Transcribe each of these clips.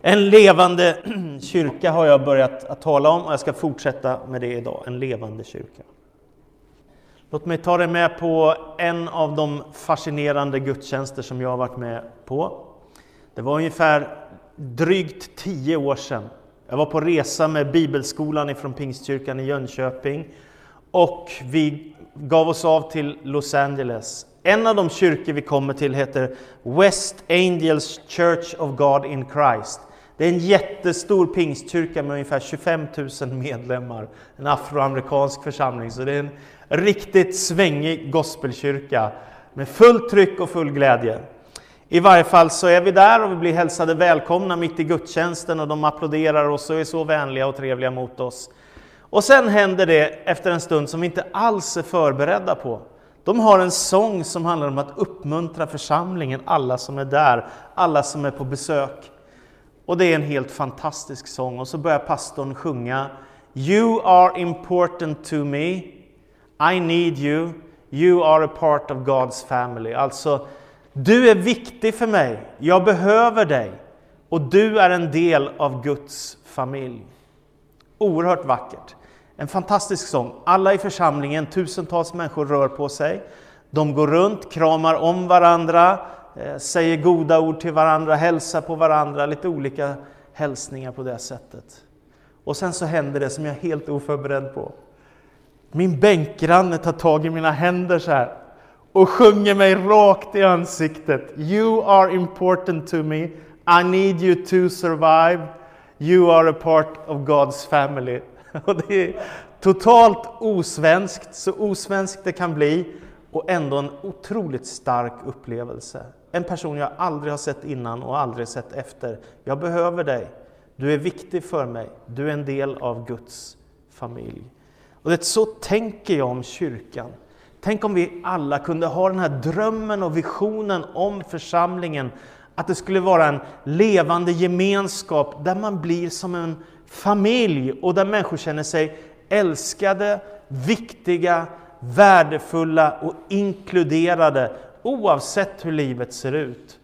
En levande kyrka har jag börjat att tala om och jag ska fortsätta med det idag. En levande kyrka. Låt mig ta dig med på en av de fascinerande gudstjänster som jag har varit med på. Det var ungefär drygt tio år sedan. Jag var på resa med Bibelskolan ifrån Pingstkyrkan i Jönköping och vi gav oss av till Los Angeles. En av de kyrkor vi kommer till heter West Angels Church of God in Christ. Det är en jättestor pingstkyrka med ungefär 25 000 medlemmar, en afroamerikansk församling. Så det är en riktigt svängig gospelkyrka med fullt tryck och full glädje. I varje fall så är vi där och vi blir hälsade välkomna mitt i gudstjänsten och de applåderar oss och är så vänliga och trevliga mot oss. Och sen händer det efter en stund som vi inte alls är förberedda på. De har en sång som handlar om att uppmuntra församlingen, alla som är där, alla som är på besök. Och det är en helt fantastisk sång. Och så börjar pastorn sjunga You are important to me. I need you. You are a part of God's family. Alltså, du är viktig för mig. Jag behöver dig. Och du är en del av Guds familj. Oerhört vackert. En fantastisk sång. Alla i församlingen, tusentals människor rör på sig. De går runt, kramar om varandra, Eh, säger goda ord till varandra, hälsar på varandra, lite olika hälsningar på det sättet. Och sen så händer det som jag är helt oförberedd på. Min bänkgranne tar tag i mina händer så här och sjunger mig rakt i ansiktet. You are important to me. I need you to survive. You are a part of God's family. Och det är totalt osvenskt, så osvenskt det kan bli och ändå en otroligt stark upplevelse. En person jag aldrig har sett innan och aldrig sett efter. Jag behöver dig. Du är viktig för mig. Du är en del av Guds familj. Och det så tänker jag om kyrkan. Tänk om vi alla kunde ha den här drömmen och visionen om församlingen. Att det skulle vara en levande gemenskap där man blir som en familj och där människor känner sig älskade, viktiga, värdefulla och inkluderade oavsett hur livet ser ut.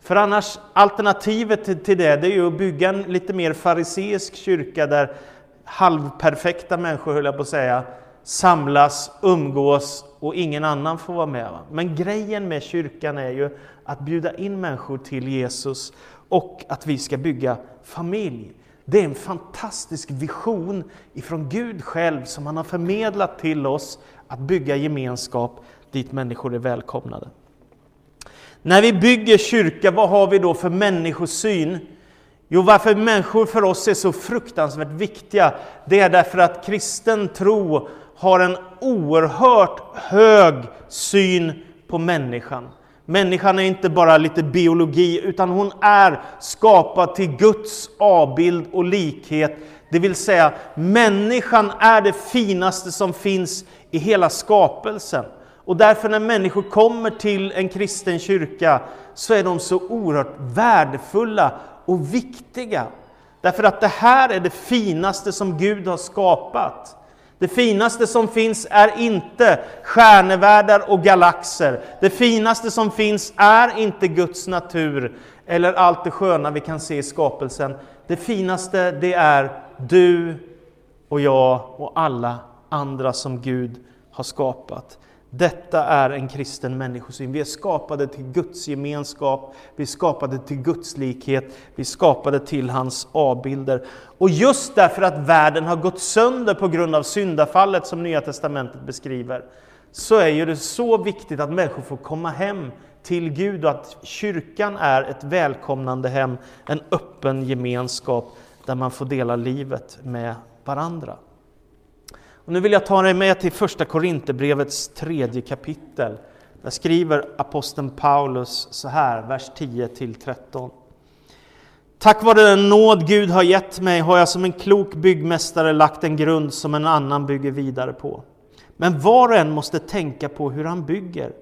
För annars, alternativet till det, det är ju att bygga en lite mer fariseisk kyrka där halvperfekta människor, höll jag på att säga, samlas, umgås och ingen annan får vara med. Men grejen med kyrkan är ju att bjuda in människor till Jesus och att vi ska bygga familj. Det är en fantastisk vision ifrån Gud själv som han har förmedlat till oss att bygga gemenskap dit människor är välkomnade. När vi bygger kyrka, vad har vi då för människosyn? Jo, varför människor för oss är så fruktansvärt viktiga, det är därför att kristen tro har en oerhört hög syn på människan. Människan är inte bara lite biologi, utan hon är skapad till Guds avbild och likhet. Det vill säga, människan är det finaste som finns i hela skapelsen. Och därför när människor kommer till en kristen kyrka så är de så oerhört värdefulla och viktiga. Därför att det här är det finaste som Gud har skapat. Det finaste som finns är inte stjärnevärldar och galaxer. Det finaste som finns är inte Guds natur eller allt det sköna vi kan se i skapelsen. Det finaste det är du och jag och alla andra som Gud har skapat. Detta är en kristen människosyn. Vi är skapade till Guds gemenskap, vi är skapade till Guds likhet, vi är skapade till hans avbilder. Och just därför att världen har gått sönder på grund av syndafallet som Nya Testamentet beskriver, så är ju det så viktigt att människor får komma hem till Gud och att kyrkan är ett välkomnande hem, en öppen gemenskap där man får dela livet med varandra. Och nu vill jag ta dig med till första Korinthierbrevets tredje kapitel. Där skriver aposteln Paulus så här, vers 10 13. Tack vare den nåd Gud har gett mig har jag som en klok byggmästare lagt en grund som en annan bygger vidare på. Men var och en måste tänka på hur han bygger.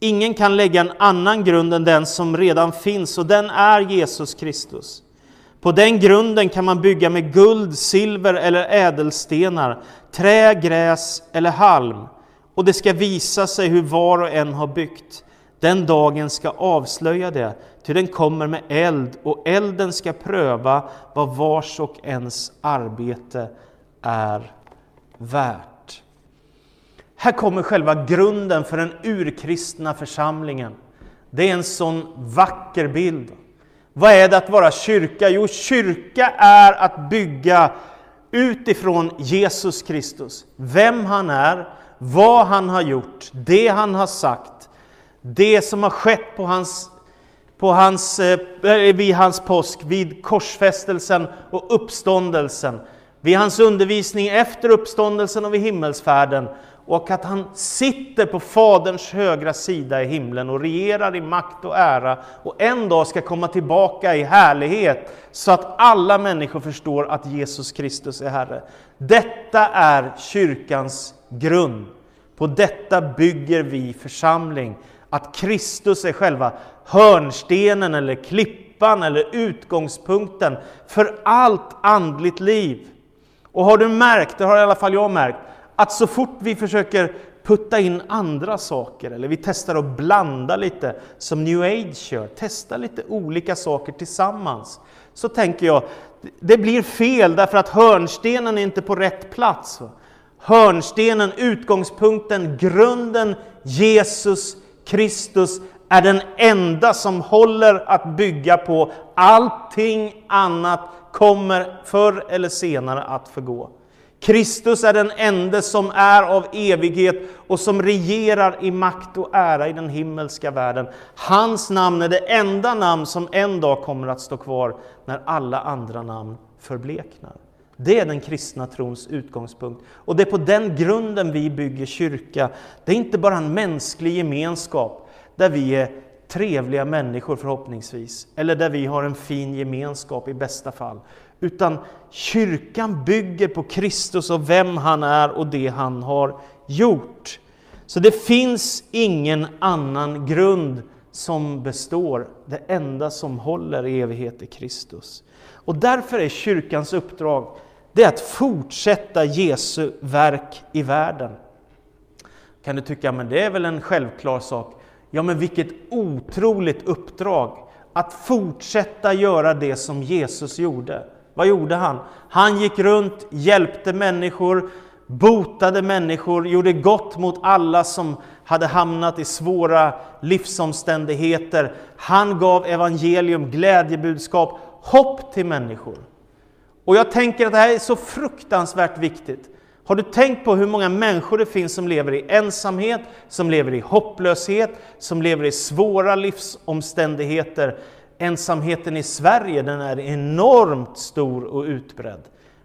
Ingen kan lägga en annan grund än den som redan finns och den är Jesus Kristus. På den grunden kan man bygga med guld, silver eller ädelstenar, trä, gräs eller halm. Och det ska visa sig hur var och en har byggt. Den dagen ska avslöja det, ty den kommer med eld, och elden ska pröva vad vars och ens arbete är värt. Här kommer själva grunden för den urkristna församlingen. Det är en sån vacker bild. Vad är det att vara kyrka? Jo, kyrka är att bygga utifrån Jesus Kristus. Vem han är, vad han har gjort, det han har sagt, det som har skett på hans, på hans, eh, eh vid hans påsk, vid korsfästelsen och uppståndelsen, vid hans undervisning efter uppståndelsen och vid himmelsfärden och att han sitter på Faderns högra sida i himlen och regerar i makt och ära och en dag ska komma tillbaka i härlighet så att alla människor förstår att Jesus Kristus är Herre. Detta är kyrkans grund. På detta bygger vi församling. Att Kristus är själva hörnstenen eller klippan eller utgångspunkten för allt andligt liv. Och har du märkt, det har i alla fall jag märkt, att så fort vi försöker putta in andra saker, eller vi testar att blanda lite som new age gör, testa lite olika saker tillsammans, så tänker jag, det blir fel därför att hörnstenen är inte på rätt plats. Hörnstenen, utgångspunkten, grunden, Jesus Kristus är den enda som håller att bygga på. Allting annat kommer förr eller senare att förgå. Kristus är den enda som är av evighet och som regerar i makt och ära i den himmelska världen. Hans namn är det enda namn som en dag kommer att stå kvar när alla andra namn förbleknar. Det är den kristna trons utgångspunkt. Och det är på den grunden vi bygger kyrka. Det är inte bara en mänsklig gemenskap där vi är trevliga människor förhoppningsvis, eller där vi har en fin gemenskap i bästa fall. Utan kyrkan bygger på Kristus och vem han är och det han har gjort. Så det finns ingen annan grund som består. Det enda som håller i evighet är Kristus. Och därför är kyrkans uppdrag det är att fortsätta Jesu verk i världen. Kan du tycka, men det är väl en självklar sak? Ja, men vilket otroligt uppdrag! Att fortsätta göra det som Jesus gjorde. Vad gjorde han? Han gick runt, hjälpte människor, botade människor, gjorde gott mot alla som hade hamnat i svåra livsomständigheter. Han gav evangelium, glädjebudskap, hopp till människor. Och jag tänker att det här är så fruktansvärt viktigt. Har du tänkt på hur många människor det finns som lever i ensamhet, som lever i hopplöshet, som lever i svåra livsomständigheter? Ensamheten i Sverige den är enormt stor och utbredd.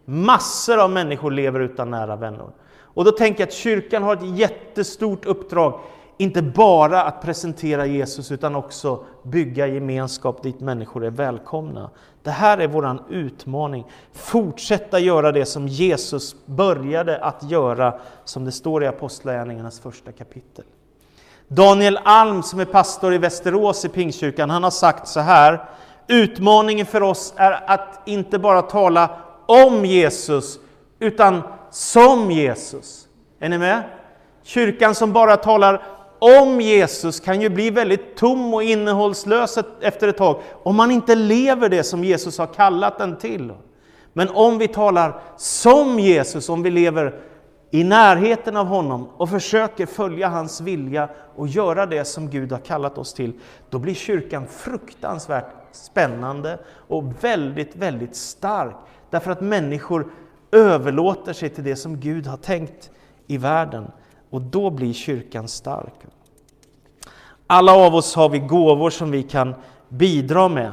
Massor av människor lever utan nära vänner. Och då tänker jag att kyrkan har ett jättestort uppdrag, inte bara att presentera Jesus utan också bygga gemenskap dit människor är välkomna. Det här är vår utmaning. Fortsätta göra det som Jesus började att göra, som det står i Apostlagärningarnas första kapitel. Daniel Alm som är pastor i Västerås i Pingstkyrkan, han har sagt så här. Utmaningen för oss är att inte bara tala om Jesus, utan som Jesus. Är ni med? Kyrkan som bara talar om Jesus kan ju bli väldigt tom och innehållslös efter ett tag, om man inte lever det som Jesus har kallat den till. Men om vi talar som Jesus, om vi lever i närheten av honom och försöker följa hans vilja och göra det som Gud har kallat oss till, då blir kyrkan fruktansvärt spännande och väldigt, väldigt stark. Därför att människor överlåter sig till det som Gud har tänkt i världen. Och då blir kyrkan stark. Alla av oss har vi gåvor som vi kan bidra med.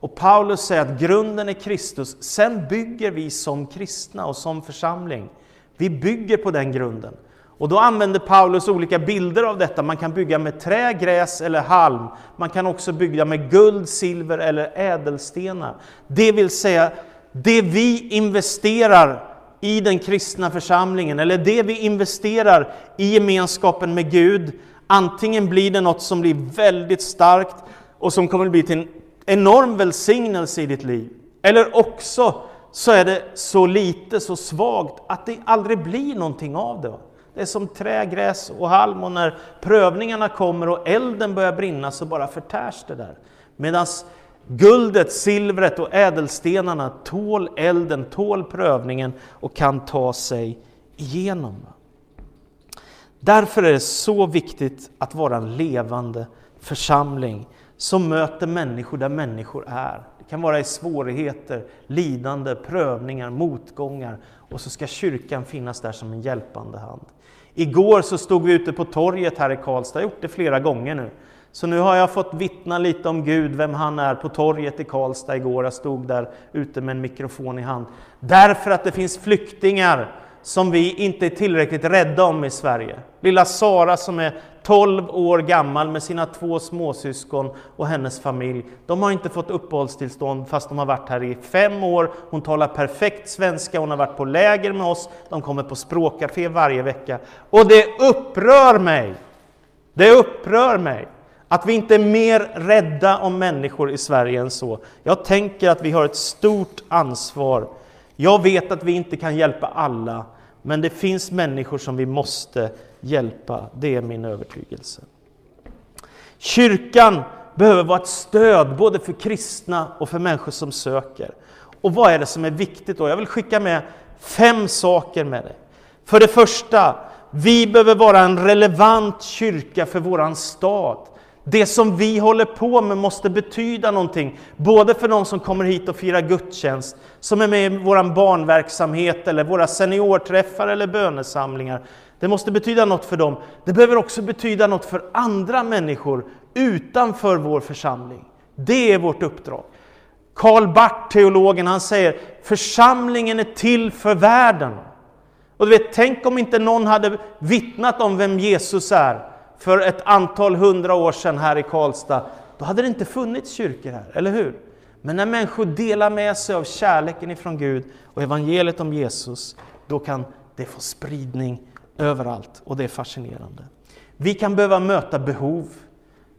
Och Paulus säger att grunden är Kristus. Sen bygger vi som kristna och som församling. Vi bygger på den grunden. Och då använder Paulus olika bilder av detta. Man kan bygga med trä, gräs eller halm. Man kan också bygga med guld, silver eller ädelstenar. Det vill säga, det vi investerar i den kristna församlingen, eller det vi investerar i gemenskapen med Gud, antingen blir det något som blir väldigt starkt och som kommer att bli till en enorm välsignelse i ditt liv. Eller också så är det så lite, så svagt, att det aldrig blir någonting av det. Det är som trä, gräs och halm och när prövningarna kommer och elden börjar brinna så bara förtärs det där. Medan guldet, silvret och ädelstenarna tål elden, tål prövningen och kan ta sig igenom. Därför är det så viktigt att vara en levande församling som möter människor där människor är. Det kan vara i svårigheter, lidande, prövningar, motgångar och så ska kyrkan finnas där som en hjälpande hand. Igår så stod vi ute på torget här i Karlstad, jag har gjort det flera gånger nu. Så nu har jag fått vittna lite om Gud, vem han är, på torget i Karlstad igår. Jag stod där ute med en mikrofon i hand. Därför att det finns flyktingar som vi inte är tillräckligt rädda om i Sverige. Lilla Sara som är 12 år gammal med sina två småsyskon och hennes familj. De har inte fått uppehållstillstånd fast de har varit här i fem år. Hon talar perfekt svenska, hon har varit på läger med oss, de kommer på språkcafé varje vecka. Och det upprör mig! Det upprör mig att vi inte är mer rädda om människor i Sverige än så. Jag tänker att vi har ett stort ansvar. Jag vet att vi inte kan hjälpa alla, men det finns människor som vi måste hjälpa. Det är min övertygelse. Kyrkan behöver vara ett stöd både för kristna och för människor som söker. Och vad är det som är viktigt då? Jag vill skicka med fem saker med dig. För det första, vi behöver vara en relevant kyrka för våran stad. Det som vi håller på med måste betyda någonting, både för de som kommer hit och firar gudstjänst, som är med i vår barnverksamhet, eller våra seniorträffar eller bönesamlingar. Det måste betyda något för dem. Det behöver också betyda något för andra människor utanför vår församling. Det är vårt uppdrag. Karl Barth, teologen, han säger församlingen är till för världen. Och du vet, tänk om inte någon hade vittnat om vem Jesus är för ett antal hundra år sedan här i Karlstad, då hade det inte funnits kyrkor här, eller hur? Men när människor delar med sig av kärleken ifrån Gud och evangeliet om Jesus, då kan det få spridning överallt och det är fascinerande. Vi kan behöva möta behov,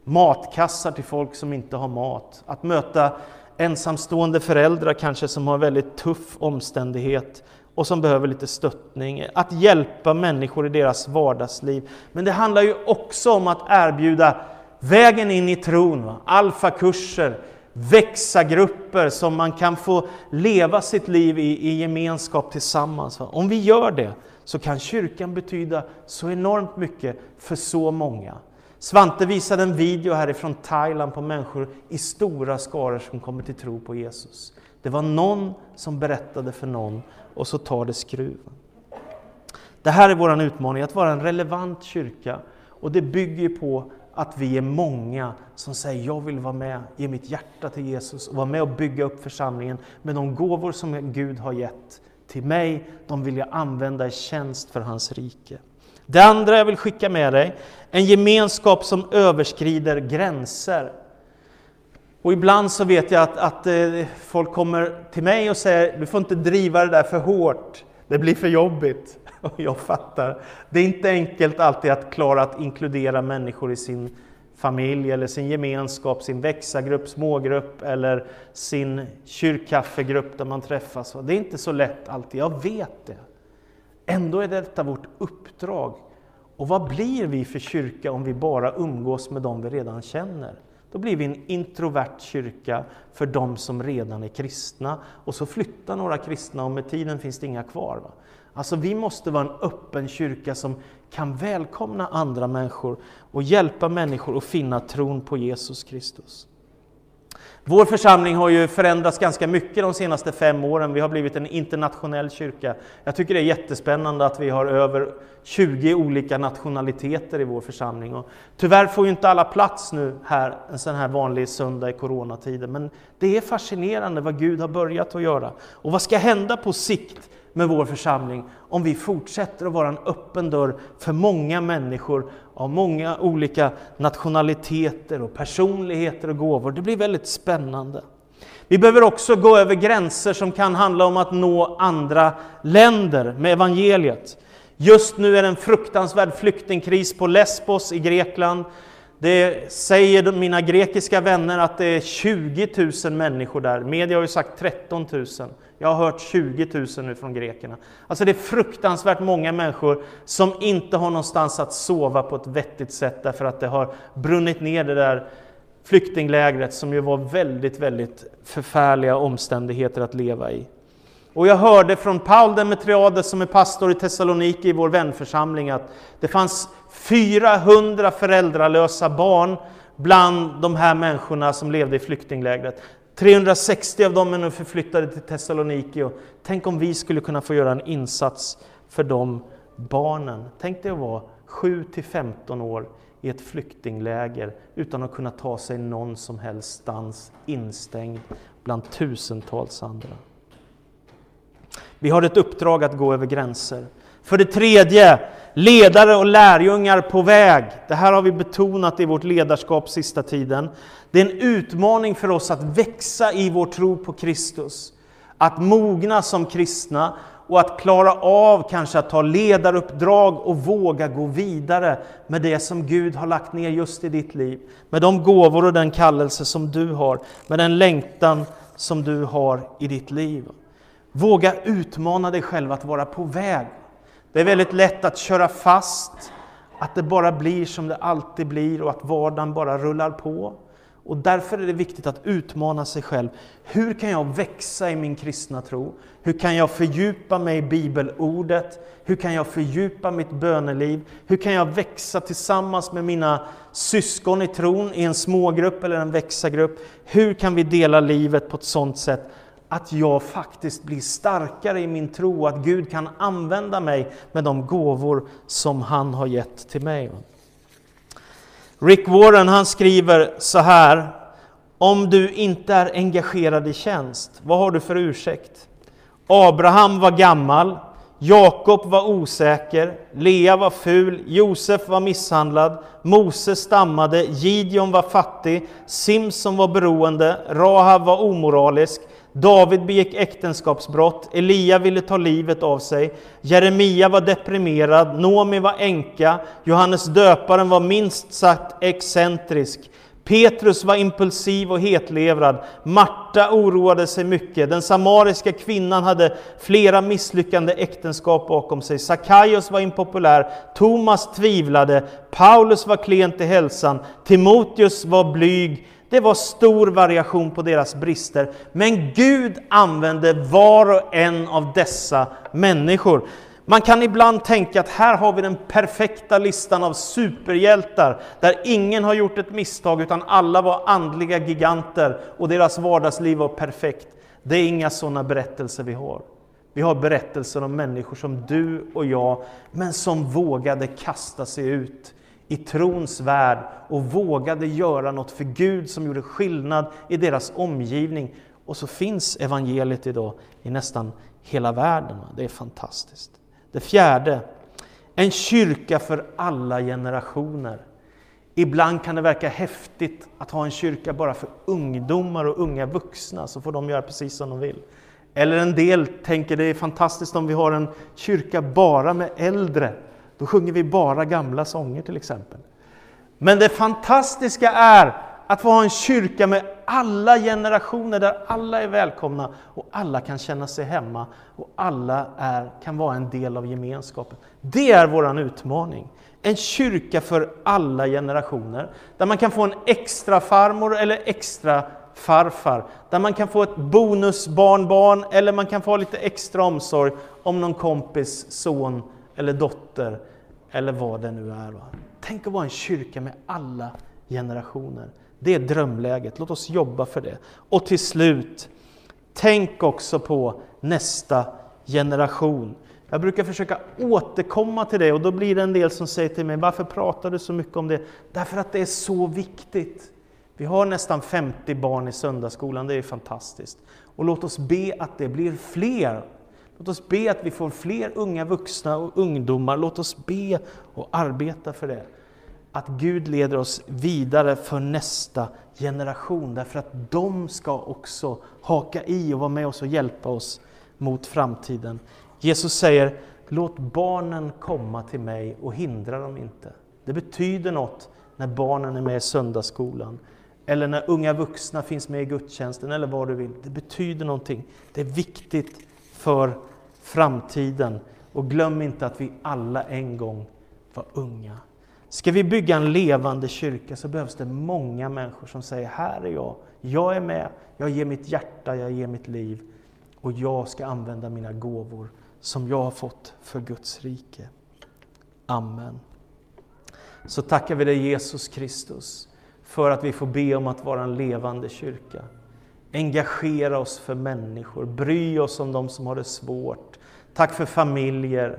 matkassar till folk som inte har mat, att möta ensamstående föräldrar kanske som har väldigt tuff omständighet och som behöver lite stöttning, att hjälpa människor i deras vardagsliv. Men det handlar ju också om att erbjuda vägen in i tron, va? alfakurser, växa-grupper som man kan få leva sitt liv i, i gemenskap tillsammans. Va? Om vi gör det så kan kyrkan betyda så enormt mycket för så många. Svante visade en video härifrån Thailand på människor i stora skaror som kommer till tro på Jesus. Det var någon som berättade för någon och så tar det skruven. Det här är vår utmaning, att vara en relevant kyrka. Och det bygger på att vi är många som säger jag vill vara med, ge mitt hjärta till Jesus och vara med och bygga upp församlingen med de gåvor som Gud har gett till mig. De vill jag använda i tjänst för hans rike. Det andra jag vill skicka med dig, en gemenskap som överskrider gränser. Och ibland så vet jag att, att eh, folk kommer till mig och säger du får inte driva det där för hårt, det blir för jobbigt. Och jag fattar. Det är inte enkelt alltid att klara att inkludera människor i sin familj eller sin gemenskap, sin växagrupp, smågrupp eller sin kyrkkaffegrupp där man träffas. Det är inte så lätt alltid, jag vet det. Ändå är detta vårt uppdrag. Och vad blir vi för kyrka om vi bara umgås med dem vi redan känner? Då blir vi en introvert kyrka för de som redan är kristna. Och så flyttar några kristna och med tiden finns det inga kvar. Va? Alltså vi måste vara en öppen kyrka som kan välkomna andra människor och hjälpa människor att finna tron på Jesus Kristus. Vår församling har ju förändrats ganska mycket de senaste fem åren. Vi har blivit en internationell kyrka. Jag tycker det är jättespännande att vi har över 20 olika nationaliteter i vår församling. Och tyvärr får ju inte alla plats nu här en sån här vanlig söndag i coronatider. Men det är fascinerande vad Gud har börjat att göra. Och vad ska hända på sikt med vår församling om vi fortsätter att vara en öppen dörr för många människor av många olika nationaliteter och personligheter och gåvor. Det blir väldigt spännande. Vi behöver också gå över gränser som kan handla om att nå andra länder med evangeliet. Just nu är det en fruktansvärd flyktingkris på Lesbos i Grekland. Det säger mina grekiska vänner att det är 20 000 människor där. Media har ju sagt 13 000. Jag har hört 20 000 nu från grekerna. Alltså det är fruktansvärt många människor som inte har någonstans att sova på ett vettigt sätt därför att det har brunnit ner det där flyktinglägret som ju var väldigt, väldigt förfärliga omständigheter att leva i. Och jag hörde från Paul Demetriades som är pastor i Thessaloniki i vår vänförsamling att det fanns 400 föräldralösa barn bland de här människorna som levde i flyktinglägret. 360 av dem är nu förflyttade till Thessaloniki och tänk om vi skulle kunna få göra en insats för de barnen. Tänk dig att vara 7 till 15 år i ett flyktingläger utan att kunna ta sig någon som helst stans instängd bland tusentals andra. Vi har ett uppdrag att gå över gränser. För det tredje, ledare och lärjungar på väg. Det här har vi betonat i vårt ledarskap sista tiden. Det är en utmaning för oss att växa i vår tro på Kristus. Att mogna som kristna och att klara av kanske att ta ledaruppdrag och våga gå vidare med det som Gud har lagt ner just i ditt liv. Med de gåvor och den kallelse som du har, med den längtan som du har i ditt liv. Våga utmana dig själv att vara på väg. Det är väldigt lätt att köra fast, att det bara blir som det alltid blir och att vardagen bara rullar på. Och därför är det viktigt att utmana sig själv. Hur kan jag växa i min kristna tro? Hur kan jag fördjupa mig i bibelordet? Hur kan jag fördjupa mitt böneliv? Hur kan jag växa tillsammans med mina syskon i tron i en smågrupp eller en växagrupp? Hur kan vi dela livet på ett sådant sätt att jag faktiskt blir starkare i min tro, att Gud kan använda mig med de gåvor som han har gett till mig. Rick Warren han skriver så här, om du inte är engagerad i tjänst, vad har du för ursäkt? Abraham var gammal, Jakob var osäker, Lea var ful, Josef var misshandlad, Mose stammade, Gideon var fattig, Simson var beroende, Rahab var omoralisk, David begick äktenskapsbrott, Elia ville ta livet av sig, Jeremia var deprimerad, Nomi var änka, Johannes döparen var minst sagt excentrisk, Petrus var impulsiv och hetlevrad, Marta oroade sig mycket, den samariska kvinnan hade flera misslyckande äktenskap bakom sig, Sakaios var impopulär, Thomas tvivlade, Paulus var klent i hälsan, Timoteus var blyg, det var stor variation på deras brister, men Gud använde var och en av dessa människor. Man kan ibland tänka att här har vi den perfekta listan av superhjältar, där ingen har gjort ett misstag, utan alla var andliga giganter och deras vardagsliv var perfekt. Det är inga sådana berättelser vi har. Vi har berättelser om människor som du och jag, men som vågade kasta sig ut i trons värld och vågade göra något för Gud som gjorde skillnad i deras omgivning. Och så finns evangeliet idag i nästan hela världen. Det är fantastiskt. Det fjärde, en kyrka för alla generationer. Ibland kan det verka häftigt att ha en kyrka bara för ungdomar och unga vuxna, så får de göra precis som de vill. Eller en del tänker det är fantastiskt om vi har en kyrka bara med äldre då sjunger vi bara gamla sånger till exempel. Men det fantastiska är att få ha en kyrka med alla generationer där alla är välkomna och alla kan känna sig hemma och alla är, kan vara en del av gemenskapen. Det är vår utmaning. En kyrka för alla generationer där man kan få en extra farmor eller extra farfar, där man kan få ett bonusbarnbarn eller man kan få lite extra omsorg om någon kompis son eller dotter eller vad det nu är. Tänk att vara en kyrka med alla generationer. Det är drömläget. Låt oss jobba för det. Och till slut, tänk också på nästa generation. Jag brukar försöka återkomma till det och då blir det en del som säger till mig, varför pratar du så mycket om det? Därför att det är så viktigt. Vi har nästan 50 barn i söndagsskolan, det är fantastiskt. Och låt oss be att det blir fler Låt oss be att vi får fler unga vuxna och ungdomar. Låt oss be och arbeta för det. Att Gud leder oss vidare för nästa generation, därför att de ska också haka i och vara med oss och hjälpa oss mot framtiden. Jesus säger, låt barnen komma till mig och hindra dem inte. Det betyder något när barnen är med i söndagsskolan, eller när unga vuxna finns med i gudstjänsten, eller vad du vill. Det betyder någonting. Det är viktigt för framtiden. Och glöm inte att vi alla en gång var unga. Ska vi bygga en levande kyrka så behövs det många människor som säger här är jag, jag är med, jag ger mitt hjärta, jag ger mitt liv och jag ska använda mina gåvor som jag har fått för Guds rike. Amen. Så tackar vi dig Jesus Kristus för att vi får be om att vara en levande kyrka. Engagera oss för människor, bry oss om de som har det svårt. Tack för familjer,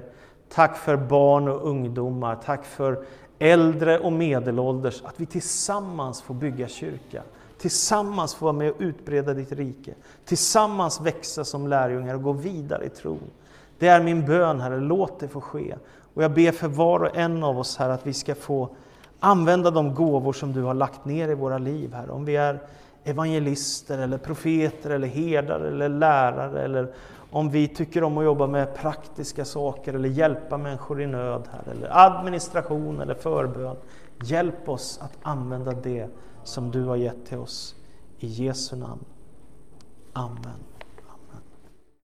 tack för barn och ungdomar, tack för äldre och medelålders, att vi tillsammans får bygga kyrka. Tillsammans får vara med och utbreda ditt rike. Tillsammans växa som lärjungar och gå vidare i tron. Det är min bön, Herre, låt det få ske. Och jag ber för var och en av oss här att vi ska få använda de gåvor som du har lagt ner i våra liv, Herre. Om vi är evangelister, eller profeter, eller herdar, eller lärare, eller om vi tycker om att jobba med praktiska saker, eller hjälpa människor i nöd, här, eller administration eller förbön. Hjälp oss att använda det som du har gett till oss. I Jesu namn. Amen.